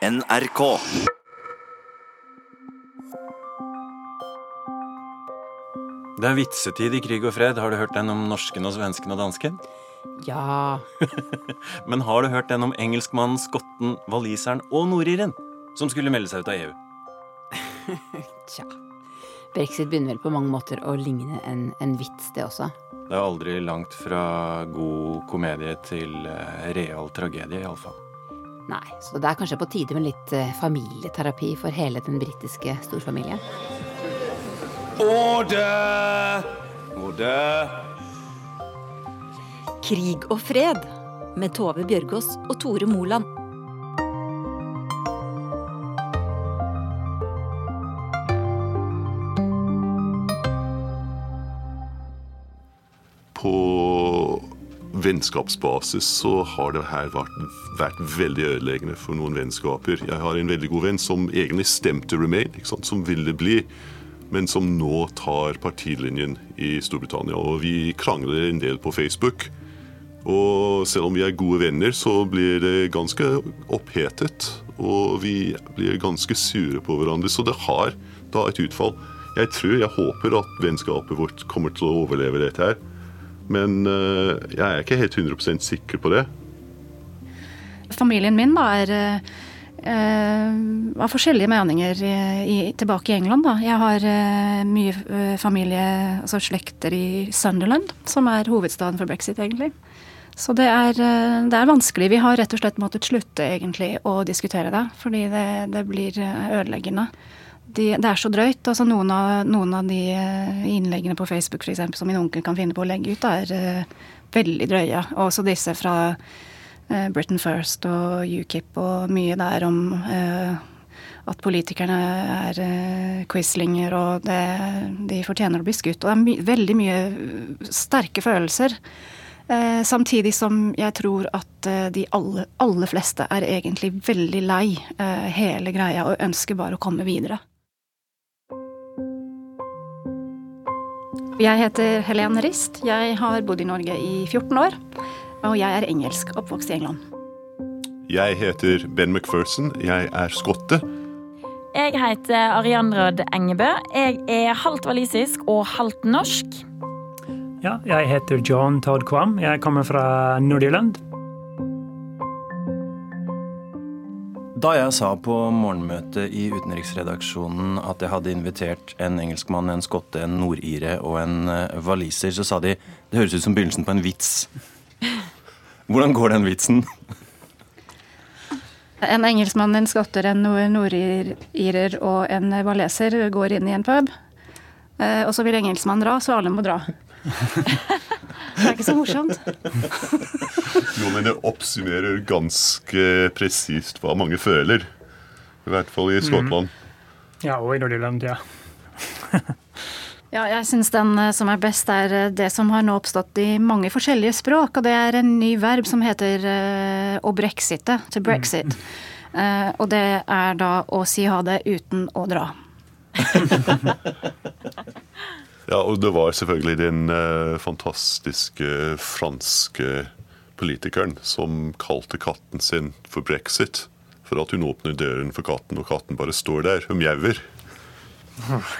NRK. Det er vitsetid i krig og fred. Har du hørt den om norsken og svensken og dansken? Ja Men har du hørt den om engelskmannen, skotten, waliseren og nordiren som skulle melde seg ut av EU? Tja. Brexit begynner vel på mange måter å ligne en, en vits, det også. Det er aldri langt fra god komedie til eh, real tragedie, iallfall. Nei, så det er kanskje på tide med litt eh, familieterapi for hele den britiske storfamilien. Order! Order! Krig og fred med Tove Bjørgaas og Tore Moland. På vennskapsbasis så har det her vært, vært veldig ødeleggende for noen vennskaper. Jeg har en veldig god venn som egentlig stemte Remain, som ville bli, men som nå tar partilinjen i Storbritannia. Og vi krangler en del på Facebook. Og selv om vi er gode venner, så blir det ganske opphetet. Og vi blir ganske sure på hverandre. Så det har da et utfall. Jeg tror, jeg håper at vennskapet vårt kommer til å overleve dette her. Men eh, jeg er ikke helt 100 sikker på det. Familien min da er eh, av forskjellige meninger i, i, tilbake i England. Da. Jeg har uh, mye familie, altså slekter i Sunderland, som er hovedstaden for brexit, egentlig. Så det er, uh, det er vanskelig. Vi har rett og slett måttet slutte egentlig å diskutere det, fordi det, det blir ødeleggende. De, det er så drøyt. altså Noen av, noen av de eh, innleggene på Facebook for eksempel, som min onkel kan finne på å legge ut, er uh, veldig drøye. Også disse fra uh, Britain First og UKIP og mye der om uh, at politikerne er quislinger og det, de fortjener å bli skutt. Og det er my veldig mye sterke følelser. samtidig som jeg tror at de aller, aller fleste er egentlig veldig lei hele greia og ønsker bare å komme videre. Jeg heter Helene Rist. Jeg har bodd i Norge i 14 år. Og jeg er engelsk, oppvokst i England. Jeg heter Ben McPherson. Jeg er skotte. Jeg heter Ariandrad Engebø. Jeg er halvt walisisk og halvt norsk. Ja, jeg heter John Todd Kvam. Jeg kommer fra Nord-Irland. Da jeg sa på morgenmøtet i utenriksredaksjonen at jeg hadde invitert en engelskmann, en skotte, en nordire og en waliser, så sa de det høres ut som begynnelsen på en vits. Hvordan går den vitsen? En engelskmann, en skotter, en nordirer og en waleser går inn i en pub. Uh, og så vil engelskmannen dra, så alle må dra. Det er ikke så morsomt. Jo, men det oppsummerer ganske presist hva mange føler. I hvert fall i Skottland. Mm. Ja, og i Nord-Irland, ja. ja, jeg syns den som er best, er det som har nå oppstått i mange forskjellige språk. Og det er en ny verb som heter uh, å brexite, to brexit. Mm. Uh, og det er da å si ha det uten å dra. Ja, og det var selvfølgelig den uh, fantastiske franske politikeren som kalte katten sin for brexit. For at hun åpner døren for katten, og katten bare står der. Hun mjauer.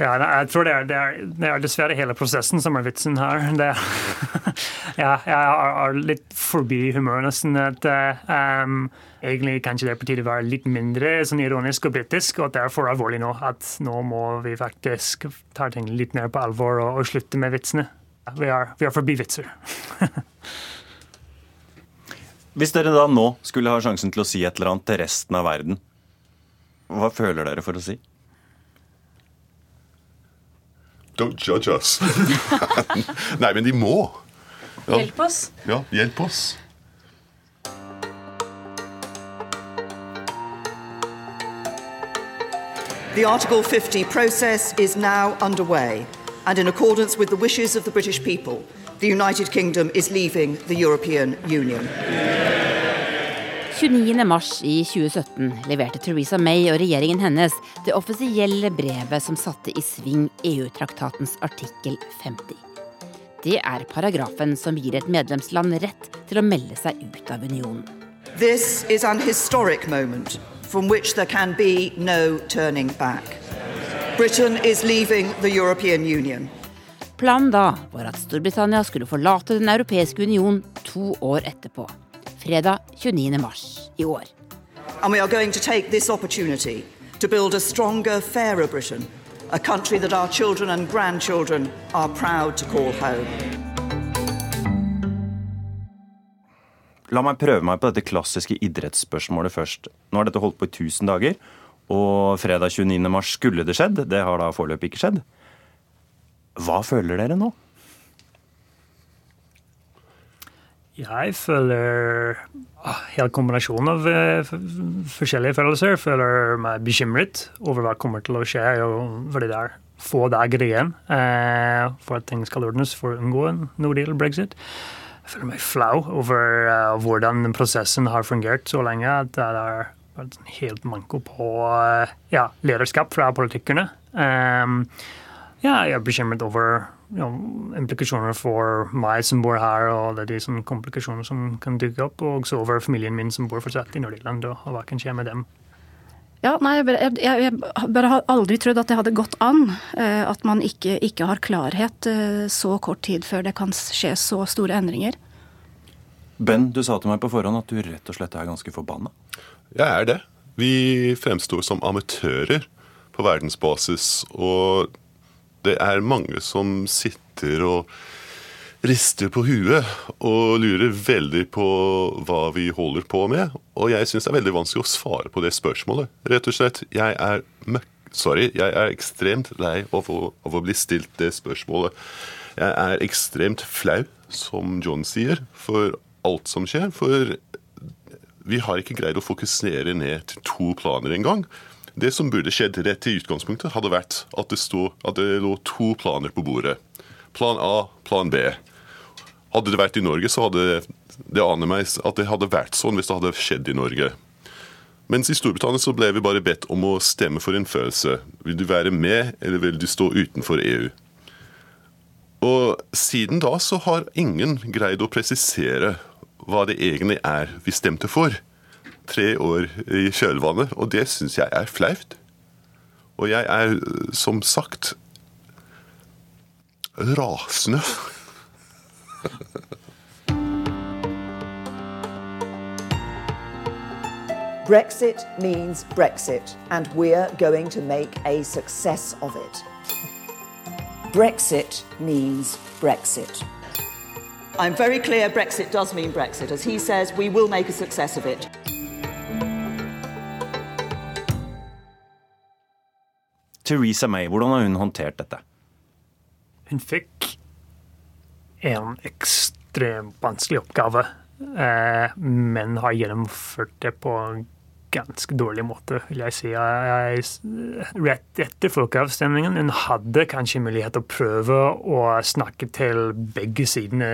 Ja, jeg tror det er, det, er, det er, dessverre hele prosessen som er vitsen her. Det, ja, jeg er litt forbi humøret nesten. At, um, egentlig kanskje det er på tide å være litt mindre sånn ironisk og britisk, og at det er for alvorlig nå. At nå må vi faktisk ta ting litt mer på alvor og, og slutte med vitsene. Vi er, vi er forbi vitser. Hvis dere da nå skulle ha sjansen til å si et eller annet til resten av verden, hva føler dere for å si? Don't judge us. Nei, men de må. Ja. Hjelp oss. Ja, hjelp oss. The Article 50 process is now underway, and in accordance with the wishes of the British people, the United Kingdom is leaving the European Union. 29. mars i 2017 leverte Theresa May og regjeringen hennes det offisielle brevet som satte i sving EU-traktatens artikkel 50. Det er paragrafen som gir et medlemsland rett til å melde seg ut av unionen. This is an historic moment from which there can be no turning back. Britain is leaving the European Union. Planen da var at Storbritannia skulle forlate Den europeiske union to år etterpå. Fredag 29. mars i år. And we are going to take this opportunity to build a stronger, fairer Britain, a country that our children and grandchildren are proud to call home. La meg prøve meg på dette klassiske idrettsspørsmålet først. Nå har dette holdt på i 1000 dager, og fredag 29. mars skulle det skjedd. Det har da foreløpig ikke skjedd. Hva føler dere nå? Jeg føler ah, hele kombinasjonen av eh, forskjellige følelser. Jeg føler meg bekymret over hva kommer til å skje, fordi det er få dager igjen eh, for at ting skal ordnes for å unngå en no deal brexit. Jeg føler meg flau over uh, hvordan prosessen har fungert så lenge. at det er helt manko på uh, ja, lederskap fra politikerne. Um, ja, jeg er bekymret over you know, implikasjoner for meg som bor her, og det er de sånne komplikasjoner som kan dukke opp, og også over familien min som bor fortsatt i Nordirland, og hva kan skje med dem. Ja, nei, jeg, bare, jeg, jeg bare har aldri trodd at det hadde gått an. Eh, at man ikke, ikke, har klarhet eh, så kort tid før det kan skje så store endringer. Ben, du sa til meg på forhånd at du rett og slett er ganske forbanna. Jeg er det. Vi fremstår som amatører på verdensbasis. Og det er mange som sitter og rister på huet og lurer veldig på hva vi holder på med. Og jeg syns det er veldig vanskelig å svare på det spørsmålet. Rett og slett, jeg er møkk... Sorry, jeg er ekstremt lei av å, av å bli stilt det spørsmålet. Jeg er ekstremt flau, som John sier, for alt som skjer. For vi har ikke greid å fokusere ned til to planer engang. Det som burde skjedd rett i utgangspunktet, hadde vært at det, stod, at det lå to planer på bordet. Plan A, plan B. Hadde det vært i Norge, så hadde det aner meg at det hadde vært sånn hvis det hadde skjedd i Norge. Mens i Storbritannia så ble vi bare bedt om å stemme for en følelse. Vil du være med, eller vil du stå utenfor EU? Og siden da så har ingen greid å presisere hva det egentlig er vi stemte for. Tre år i kjølvannet, og det syns jeg er flaut. Og jeg er, som sagt, rasende. Brexit means Brexit, and we're going to make a success of it. Brexit means Brexit. I'm very clear Brexit does mean Brexit. As he says, we will make a success of it. Theresa May, hvordan har hun håndtert dette? Hun fikk en ekstremt vanskelig oppgave, eh, men har gjennomført det på en ganske dårlig måte, vil jeg si. Rett etter folkeavstemningen hun hadde kanskje mulighet til å prøve å snakke til begge sidene.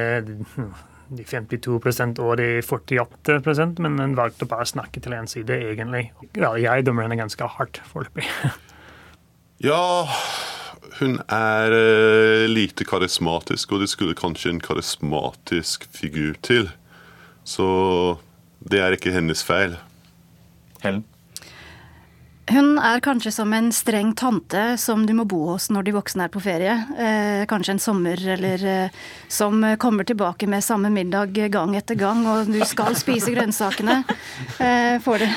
De 52% og de 48% men hun valgte bare å snakke til én side, egentlig. Jeg dømmer henne ganske hardt foreløpig. Ja, hun er uh, lite karismatisk, og det skulle kanskje en karismatisk figur til. Så det er ikke hennes feil. Helen? Hun er kanskje som en streng tante som du må bo hos når de voksne er på ferie. Eh, kanskje en sommer, eller eh, som kommer tilbake med samme middag gang etter gang, og du skal spise grønnsakene. Eh, det,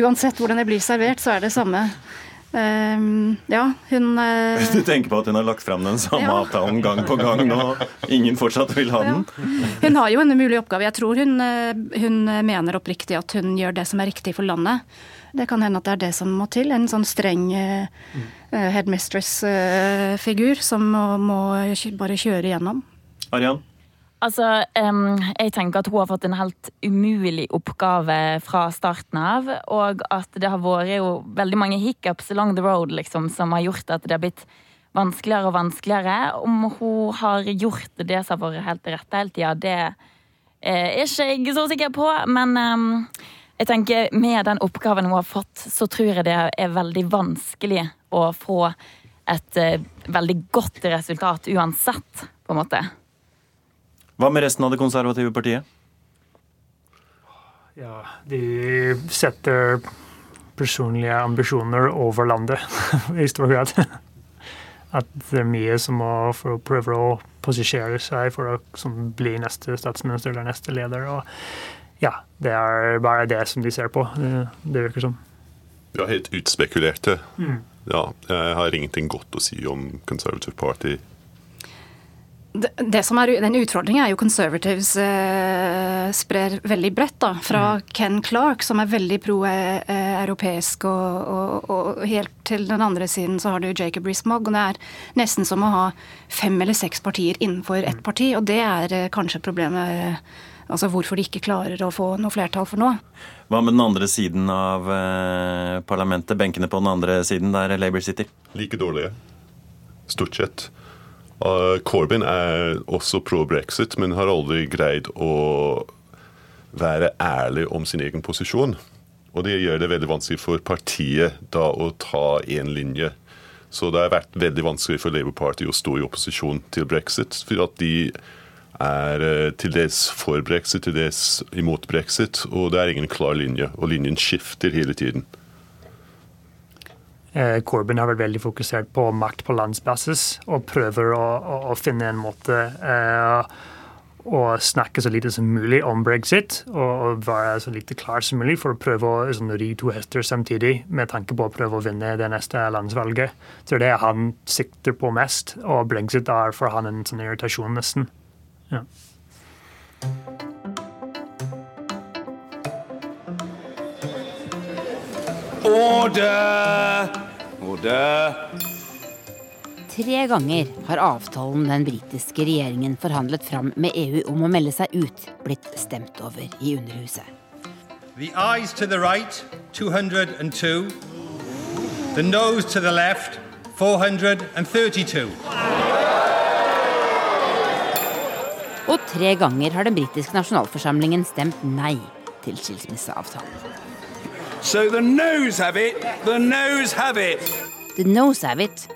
uansett hvordan det blir servert, så er det samme. Um, ja, hun uh... Du tenker på at hun har lagt fram den samme ja. avtalen gang på gang nå? Ingen fortsatt vil ha den? Ja. Hun har jo en mulig oppgave. Jeg tror hun, eh, hun, mener oppriktig at hun gjør det som er riktig for landet. Det kan hende at det er det som må til. En sånn streng uh, headmistress-figur uh, som må, må, bare kjøre igjennom. Arian? Altså, um, jeg tenker at hun har fått en helt umulig oppgave fra starten av. Og at det har vært jo veldig mange hiccups along the road liksom, som har gjort at det har blitt vanskeligere og vanskeligere. Om hun har gjort det som har vært helt rett hele tida, det er ikke jeg så sikker på. Men um, jeg tenker med den oppgaven hun har fått, så tror jeg det er veldig vanskelig å få et uh, veldig godt resultat uansett, på en måte. Hva med resten av det konservative partiet? Ja, de setter personlige ambisjoner over landet i stor grad. At det er mye som må for å prøve å posisjonere seg for å som, bli neste statsminister eller neste leder. Og ja, det er bare det som de ser på. Det, det virker som. Ja, helt utspekulerte. Mm. Ja, jeg har ingenting godt å si om Conservative Party det, det, som er Den utfordringen er jo Conservatives eh, sprer veldig bredt. da, Fra mm. Ken Clark, som er veldig pro-europeisk, og, og, og, helt til den andre siden så har du Jacob Rees-Mogg. og Det er nesten som å ha fem eller seks partier innenfor ett mm. parti. Og det er eh, kanskje problemet. Eh, altså Hvorfor de ikke klarer å få noe flertall for nå. Hva med den andre siden av eh, parlamentet? Benkene på den andre siden, der Labour sitter? Like dårlige. Stort sett. Corbyn er også pro-brexit, men har aldri greid å være ærlig om sin egen posisjon. Og det gjør det veldig vanskelig for partiet da å ta én linje. Så det har vært veldig vanskelig for Labour Party å stå i opposisjon til brexit. For at de er eh, til dels for brexit, til dels imot brexit. Og det er ingen klar linje. Og linjen skifter hele tiden. Eh, Corbyn har vært veldig fokusert på makt på landsbasis og prøver å, å, å finne en måte eh, å snakke så lite som mulig om brexit og, være så lite klar som mulig for å prøve å sånn, ri to hester samtidig med tanke på å prøve å vinne det neste landsvalget. Så det er det han sikter på mest, og brexit er for han en sånn irritasjon, nesten. Ja. Order! Tre ganger har avtalen den britiske regjeringen forhandlet fram med EU om å melde seg ut, blitt stemt over i Underhuset. The eyes to the right, 202. The nose to the left, 432. Og tre ganger har den britiske nasjonalforsamlingen stemt nei til skilsmisseavtalen. So the nose have it, the nose have it. The nose have it.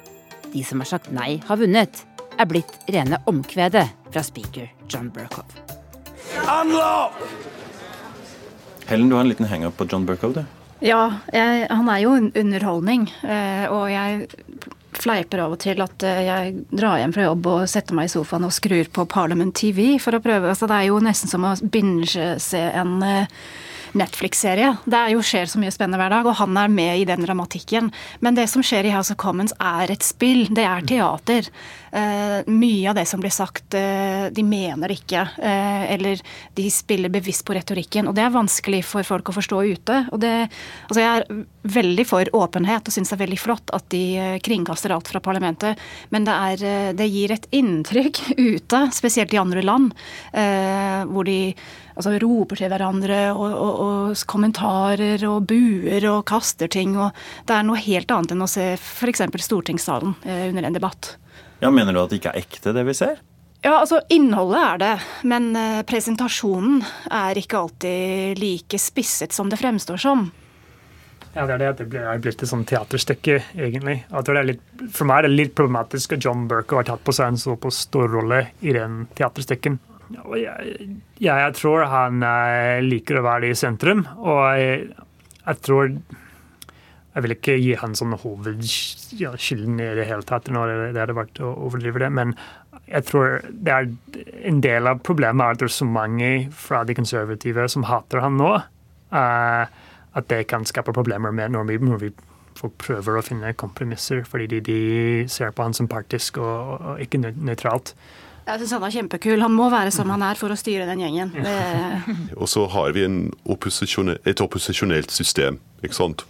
De som har sagt nei, har vunnet, er blitt rene omkvedet fra speaker John Burkov. Unlock! Helen, du har en liten henger på John Burkov, du? Ja, jeg, han er jo underholdning. Eh, og jeg fleiper av og til at eh, jeg drar hjem fra jobb og setter meg i sofaen og skrur på Parliament TV for å prøve. Altså, det er jo nesten som å binge-se en uh, Netflix-serie. Det jo, skjer så mye spennende hver dag, og han er med i den dramatikken. Men det som skjer i House of Commons er et spill, det er teater. Uh, mye av det som blir sagt, uh, de mener ikke. Uh, eller de spiller bevisst på retorikken. Og det er vanskelig for folk å forstå ute. Og det, altså jeg er veldig for åpenhet og syns det er veldig flott at de kringkaster alt fra parlamentet. Men det, er, det gir et inntrykk ute, spesielt i andre land, hvor de altså, roper til hverandre og, og, og, kommentarer og buer og kaster ting. og Det er noe helt annet enn å se f.eks. stortingssalen eh, under en debatt. Ja, Mener du at det ikke er ekte, det vi ser? Ja, altså Innholdet er det, men eh, presentasjonen er ikke alltid like spisset som det fremstår som. Ja, det er det det er blitt et sånt teaterstykke, egentlig. Litt, for meg er det litt problematisk at John Burke har tatt på seg en såpass stor rolle i den teaterstykken. Jeg, jeg, tror han eh, liker å være i sentrum, og jeg, jeg tror Jeg vil ikke gi han sånn hovedskylden i det hele tatt, når det hadde vært å overdrive det, men jeg tror det er en del av problemet er at det er så mange fra de konservative som hater han nå, uh, at det kan skape problemer med når vi, når vi prøver å finne kompromisser, fordi de, de ser på han som partisk og, og ikke nøytralt. Jeg syns han er kjempekul. Han må være som han er for å styre den gjengen. og så har vi opposisjon, et opposisjonelt system,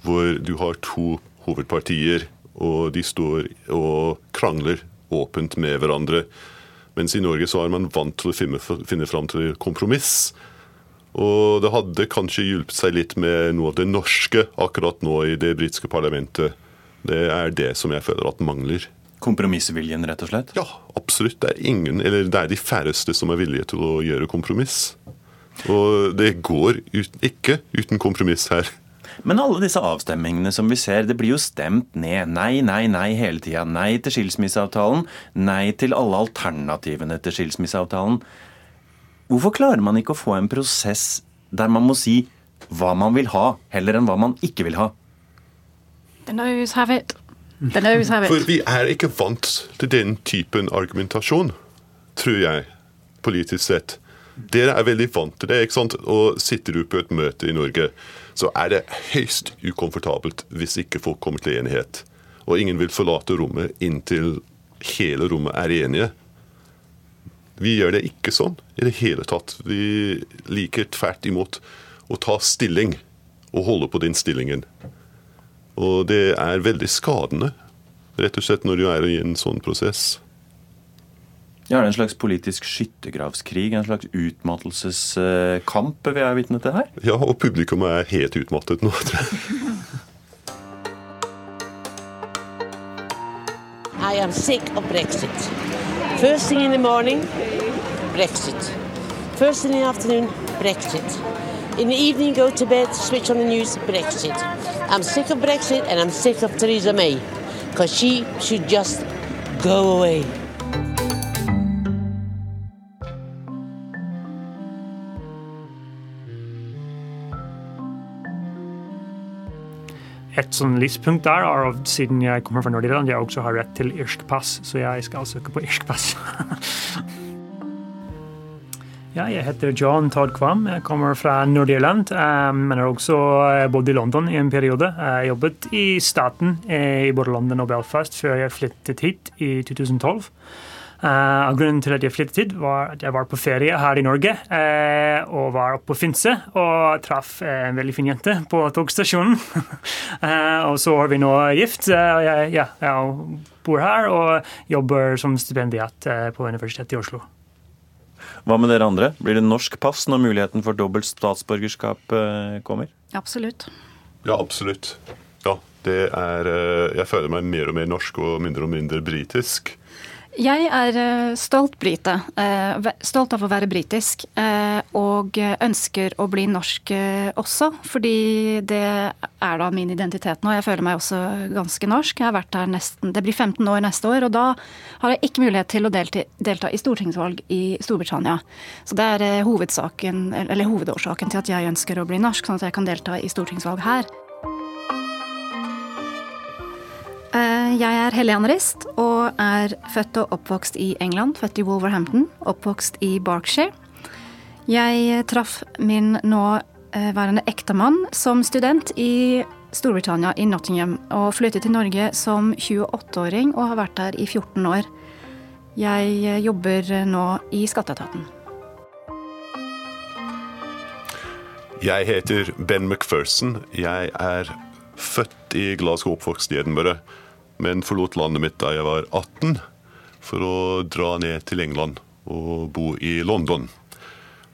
hvor du har to hovedpartier, og de står og krangler åpent med hverandre. Mens i Norge så er man vant til å finne, finne fram til kompromiss. Og det hadde kanskje hjulpet seg litt med noe av det norske akkurat nå i det britiske parlamentet. Det er det som jeg føler at mangler. Kompromissviljen, rett og slett? Ja, absolutt. Det er ingen, eller det er de færreste som er villige til å gjøre kompromiss. Og det går ut, ikke uten kompromiss her. Men alle disse avstemmingene som vi ser, det blir jo stemt ned. Nei, nei, nei hele tida. Nei til skilsmisseavtalen. Nei til alle alternativene til skilsmisseavtalen. Hvorfor klarer man ikke å få en prosess der man må si hva man vil ha, heller enn hva man ikke vil ha? The nose have it. For vi er ikke vant til den typen argumentasjon, tror jeg, politisk sett. Dere er veldig vant til det. ikke sant? Og sitter du på et møte i Norge, så er det høyst ukomfortabelt hvis ikke folk kommer til enighet. Og ingen vil forlate rommet inntil hele rommet er enige. Vi gjør det ikke sånn i det hele tatt. Vi liker tvert imot å ta stilling og holde på den stillingen. Og det er veldig skadende, rett og slett, når du er i en sånn prosess. Ja, er det en slags politisk skyttergravskrig? En slags utmattelseskamp vi er vitne til her? Ja, og publikum er helt utmattet nå. tror jeg. I am sick of Brexit. First thing in the morning, Brexit. First in the afternoon, Brexit. In the evening, go to bed, switch on the news, Brexit. I'm sick of Brexit and I'm sick of Theresa May because she should just go away. Et sånn lyspunkt der er at siden jeg kommer fra Nordirland, jeg også har rett til irsk pass, så jeg skal søke på irsk pass. ja, jeg heter John Todd Kvam. Jeg kommer fra Nordirland, eh, men har også eh, bodd i London i en periode. Jeg jobbet i staten eh, i både London og Belfast før jeg flyttet hit i 2012. Uh, grunnen til at jeg flyttet hit, var at jeg var på ferie her i Norge Uh, og var oppe på Finse og traff uh, en veldig fin jente på togstasjonen. Og så er vi nå gift. og jeg, ja, jeg bor her og jobber som stipendiat på Universitetet i Oslo. Hva med dere andre? Blir det norsk pass når muligheten for dobbelt statsborgerskap eh, kommer? Absolutt. Ja, absolutt. Ja, det er eh, Jeg føler meg mer og mer norsk og mindre og mindre britisk. Jeg er eh, stolt brite. eh, Stolt av å være britisk. eh, Og ønsker å bli norsk også, fordi det er da min identitet nå. Jeg føler meg også ganske norsk. Jeg har vært her nesten Det blir 15 år neste år, og da har jeg ikke mulighet til å delta, i stortingsvalg i Storbritannia. Så det er hovedsaken, eller hovedårsaken til at jeg ønsker å bli norsk, sånn at jeg kan delta i stortingsvalg her. Jeg er Helene Rist og er født og oppvokst i England. Født i Wolverhampton, oppvokst i Berkshire. Jeg traff min nåværende eh, ektemann som student i Storbritannia, i Nottingham, og flyttet til Norge som 28-åring og har vært der i 14 år. Jeg eh, jobber nå i skatteetaten. Jeg heter Ben McPherson. Jeg er født i Glasgow, oppvokst i Edinburgh, men forlot landet mitt da jeg var 18 for å dra ned til England og bo i London.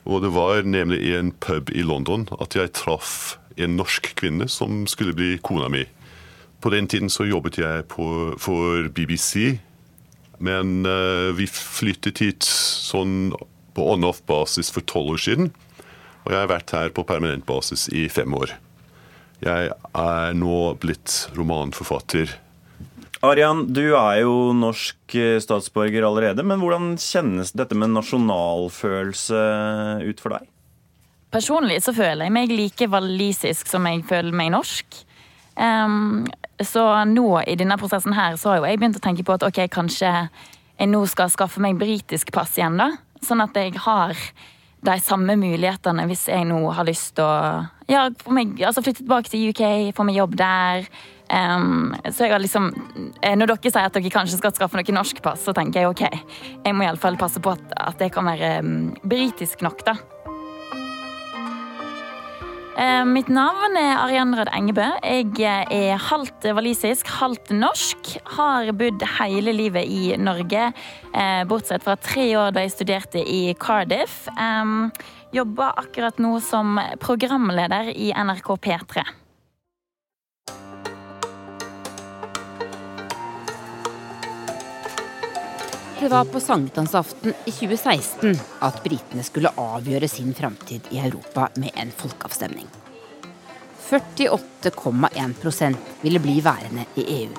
Og det var nemlig i en pub i London at jeg traff en norsk kvinne som skulle bli kona mi. På den tiden så jobbet jeg på, for BBC, men uh, vi flyttet hit sånn på on-off-basis for tolv år siden. Og jeg har vært her på permanent basis i fem år. Jeg er nå blitt romanforfatter. Arian, du er jo norsk eh, statsborger allerede, men hvordan kjennes dette med nasjonalfølelse ut for deg? Personlig så føler jeg meg like walisisk som jeg føler meg norsk. Um, så nå i denne prosessen her så har jo jeg begynt å tenke på at ok, kanskje jeg nå skal skaffe meg britisk pass igjen, da. Sånn at jeg har de samme mulighetene hvis jeg nå har lyst til å ja, meg, altså flytte tilbake til UK, få meg jobb der. Um, så jeg har liksom eh, Når dere sier at dere kanskje skal skaffe noe norsk pass, så tenker jeg ok, jeg må iallfall passe på at, at det kan være um, britisk nok, da. Eh, Mitt navn er Arian Rød Engebø. Jeg eh, er halvt walisisk, halvt norsk. Har bodd hele livet i Norge, uh, bortsett fra tre år da jeg studerte i Cardiff. Em, Jobber akkurat nå som programleder i NRK P3. Det var på sankthansaften i 2016 at britene skulle avgjøre sin framtid i Europa med en folkeavstemning. 48,1% ville bli værende i EU.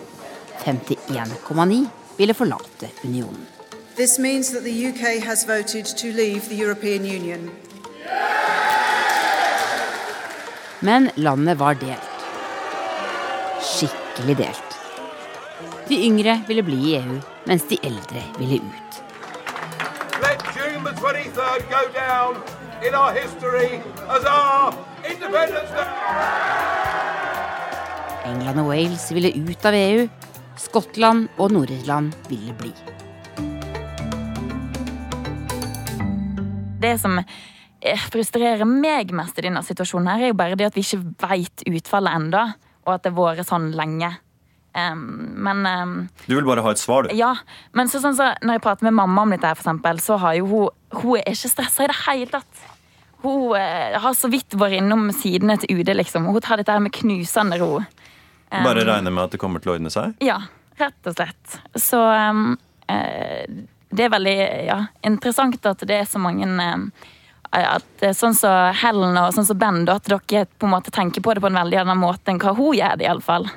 51,9 ville forlate unionen. This means that the UK has voted to leave the European Union. Men landet var delt. skikkelig delt. De yngre ville bli i EU, mens de eldre ville ut. Let June the 23rd go down in our history as our Independence Day. England og Wales ville ut av EU. Skottland og Nord-Irland ville bli. Det som frustrerer meg mest i denne situasjonen, her er jo bare det at vi ikke veit utfallet enda, og at det har vært sånn lenge. Um, men um, Du vil bare ha et svar, du? Ja. Men så, sånn, så, når jeg prater med mamma om dette, her, for eksempel, så har jo hun Hun er ikke stressa i det hele tatt. Hun uh, har så vidt vært innom sidene til UD, liksom. Hun tar dette her med knusende ro. Um, Bare regner med at det kommer til å ordne seg? Ja, rett og slett. Så uh, det er veldig ja, interessant at det er så mange um, at Sånn som så Helen og sånn som Ben, at dere på en måte tenker på det på en veldig annen måte enn hva hun gjør det. i alle fall.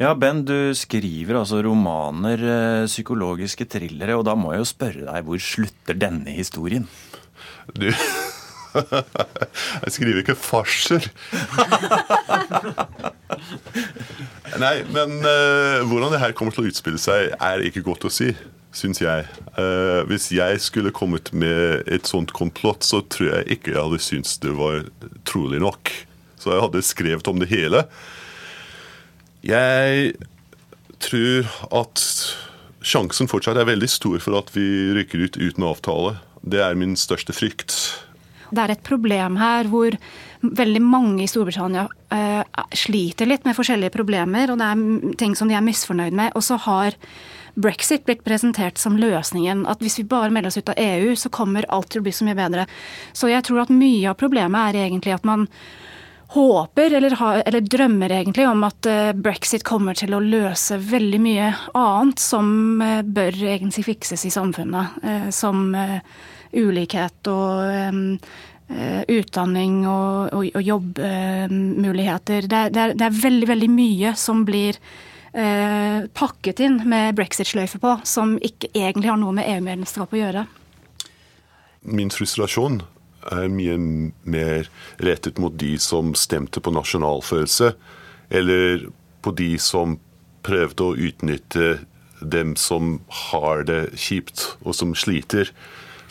Ja, Ben, du skriver altså romaner, psykologiske thrillere, og da må jeg jo spørre deg, hvor slutter denne historien? Du Jeg skriver ikke farser. Nei, men uh, hvordan det her kommer til å utspille seg, er ikke godt å si, syns jeg. Uh, hvis jeg skulle kommet med et sånt komplott, så tror jeg ikke jeg hadde syntes det var trolig nok. Så jeg hadde skrevet om det hele. Jeg tror at sjansen fortsatt er veldig stor for at vi rykker ut uten avtale. Det er min største frykt. Det er et problem her hvor veldig mange i Storbritannia uh, sliter litt med forskjellige problemer, og det er ting som de er misfornøyd med. Og så har brexit blitt presentert som løsningen. At hvis vi bare melder oss ut av EU, så kommer alt til å bli så mye bedre. Så jeg tror at mye av problemet er egentlig at man håper, eller, har, eller drømmer egentlig, om at uh, brexit kommer til å løse veldig mye annet som uh, bør egentlig fikses i samfunnet. som ulikhet og utdanning og, og, og jobbmuligheter. Uh, det, er, det, er veldig, veldig mye som blir uh, pakket inn med brexit-sløyfe på, som ikke egentlig har noe med EU-medlemskap å gjøre. Min frustrasjon er mye mer rettet mot de som stemte på nasjonalfølelse, eller på de som prøvde å utnytte dem som har det kjipt og som sliter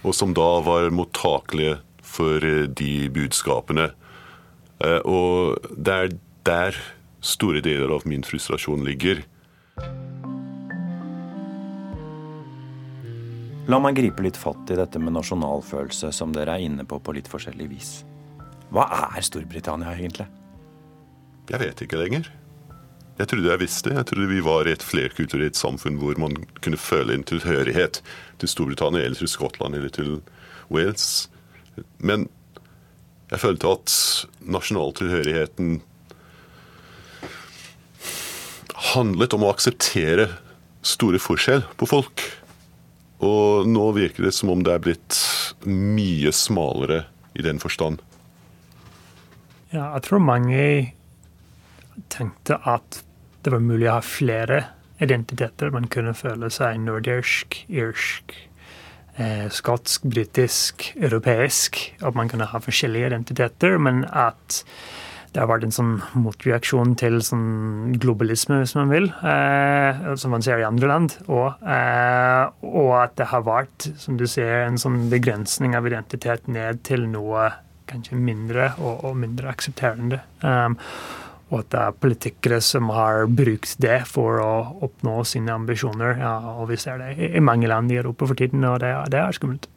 og som da var mottakelige for eh, de budskapene. Eh, og det er der store deler av min frustrasjon ligger. La meg gripe litt fatt i dette med nasjonalfølelse, som dere er inne på på litt forskjellig vis. Hva er Storbritannia egentlig? Jeg vet ikke lenger. Jeg trodde jeg visste. Jeg trodde vi var i et flerkulturelt samfunn hvor man kunne føle en tilhørighet til Storbritannia eller til Skottland eller til Wales. Men jeg følte at nasjonaltilhørigheten handlet om å akseptere store forskjell på folk. Og nå virker det som om det er blitt mye smalere i den forstand. Ja, jeg tror mange tenkte at det var mulig å ha flere identiteter. Man kunne føle seg nordirsk, irsk, eh, skotsk, britisk, europeisk. At man kunne ha forskjellige identiteter, men at det har vært en sånn motreaksjon til sånn globalisme, hvis man vil, eh, som man ser i andre land. Og, eh, og, at det har vært, som du ser, en sånn begrensning av identitet ned til noe kanskje mindre og, og mindre aksepterende. Um, og at det er politikere som har brukt det for å oppnå sine ambisjoner. Ja, og Vi ser det i mange land i Europa for tiden, og det, det er skummelt.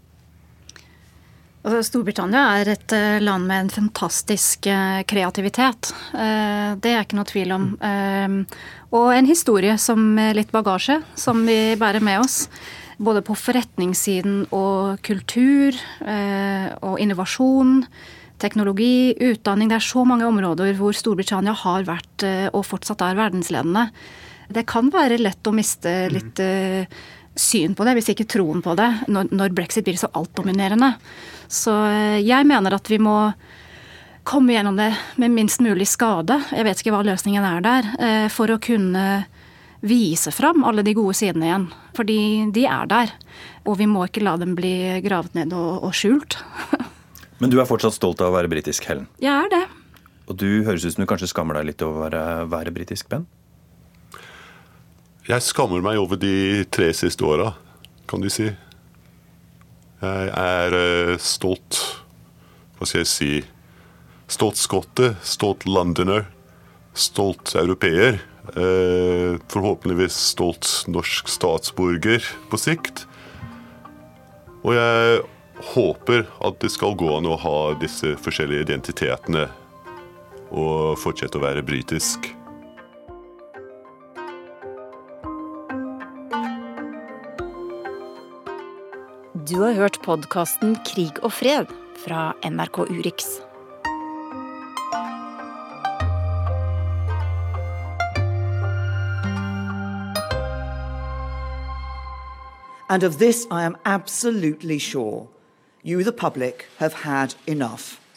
Altså, Storbritannia er et eh, land med en fantastisk eh, kreativitet. Eh, det er ikke noe tvil om. Og en historie som litt bagasje, som vi bærer med oss. Både på forretningssiden og kultur og innovasjon teknologi, utdanning. Det er så mange områder hvor Storbritannia har vært og fortsatt er verdensledende. Det kan være lett å miste mm. litt uh, syn på det, hvis ikke troen på det, når, når brexit blir så altdominerende. Så uh, jeg mener at vi må komme gjennom det med minst mulig skade. Jeg vet ikke hva løsningen er der. Uh, for å kunne vise fram alle de gode sidene igjen. Fordi de er der. Og vi må ikke la dem bli gravet ned og, og skjult. Men du er fortsatt stolt av å være britisk, Helen? Jeg er det. Og du høres ut som du kanskje skammer deg litt over å være, være britisk, Ben? Jeg skammer meg over de tre siste åra, kan du si. Jeg er uh, stolt Hva skal jeg si Stolt skotte, stolt londoner, stolt europeer. Uh, forhåpentligvis stolt norsk statsborger på sikt. Og jeg håper at det skal gå an å ha disse forskjellige identitetene og fortsette å være britisk. Du har hørt podkasten Krig og fred fra NRK Urix. And of this I am absolutely sure. You, the public, have had enough.